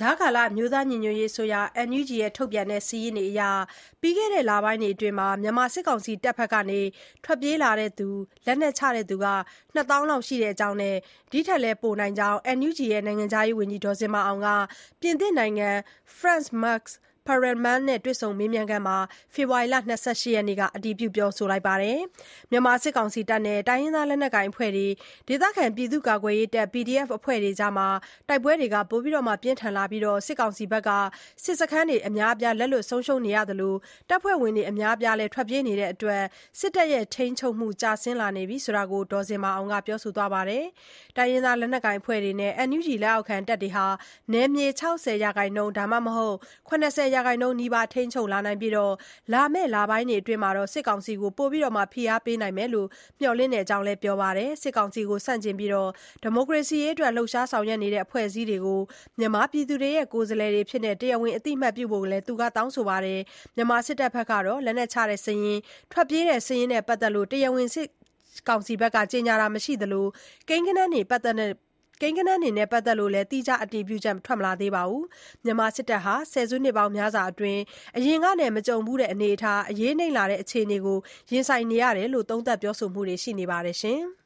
ကြားကာလ အမျိုးသားညီညွတ်ရေးအစိုးရ NUG ရဲ့ ထုတ်ပြန်တဲ့ စာရင်းတွေအရ ပြီးခဲ့တဲ့ လပိုင်းတွေအတွင်း မြန်မာစစ်ကောင်စီတပ်ဘက်က ထွက်ပြေးလာသူ၊လက်နက်ချသူ ၂ သောင်းလောက်ရှိတဲ့အကြောင်းနဲ့ ဒီထက်လည်း ပိုနိုင်ကြောင်း NUG နိုင်ငံခြားရေးဝန်ကြီး ဒေါ်ဇင်မာအောင်က ပြင်သစ်နိုင်ငံ France Max Parlement နဲ့ တွေ့ဆုံမေးမြန်းခန်းမှာ ဖေဖော်ဝါရီလ ၂၈ ရက်နေ့က အတည်ပြုပြောဆိုလိုက်ပါတယ်။မြန်မာစစ်ကောင်စီနဲ့ တိုင်းရင်းသားလက်နက်ကိုင်အဖွဲ့တွေ၊ဒေသခံပြည်သူ့ကာကွယ်ရေးတပ် PDF အဖွဲ့တွေအကြား တိုက်ပွဲတွေပိုပြင်းထန်လာပြီး စစ်ကောင်စီဘက်က စစ်စခန်းတွေအများအပြား လက်လွတ်ဆုံးရှုံးနေသလို တပ်ဖွဲ့ဝင်တွေအများအပြားလည်း ထွက်ပြေးနေတဲ့အတွက် စစ်တပ်ရဲ့ ထိန်းချုပ်မှု ကျဆင်းလာနေပြီလို့လည်းဒေါ်ဇင်မာအောင်က ပြောပါတယ်။တိုင်းရင်းသားလက်နက်ကိုင်အဖွဲ့တွေနဲ့ NUG လက်အောက်ခံတပ်တွေဟာ နယ်မြေ ၆၀ ရာခိုင်နှုန်း ဒါမှမဟုတ် ၇၀ရာခိုင်နှုန်းနီးပါး ထိန်းချုပ်လာနိုင်ပြီး လာမယ့် လပိုင်းတွေအတွင်း စစ်ကောင်စီကို ပိုပြီး ဖိအားပေးနိုင်မယ်လို့ မျှော်လင့်တဲ့အကြောင်းလည်း ပြောပါတယ်။စစ်ကောင်စီကို ဆန့်ကျင်ပြီး ဒီမိုကရေစီရေးအတွက် လှုပ်ရှားဆောင်ရွက်နေတဲ့ အဖွဲ့အစည်းတွေကို မြန်မာပြည်သူတွေရဲ့ ကိုယ်စားလှယ်တွေအဖြစ် တရားဝင်အသိအမှတ်ပြုဖို့လည်း သူက တောင်းဆိုပါတယ်။မြန်မာစစ်တပ်ဘက်ကတော့ လက်နက်ချတဲ့စာရင်း၊ထွက်ပြေးတဲ့စာရင်းနဲ့ ပတ်သက်လို့ တရားဝင်ကြေညာတာမရှိသလို ကိန်းဂဏန်းတွေနဲ့ ပတ်သက်လို့လည်း သီးခြား အတည်ပြုချက် ထွက်မလာသေးပါဘူး။မြန်မာစစ်တပ်ဟာ ဆယ်စုနှစ်ပေါင်းများစွာအတွင်း အရင်ကနဲ့ မကြုံဖူးတဲ့ အနေအထား၊အရေးနိမ့်လာတဲ့ အခြေအနေကို ရင်ဆိုင်နေရတယ်လို့ သုံးသပ် ပြောဆိုမှုတွေ ရှိနေပါတယ်။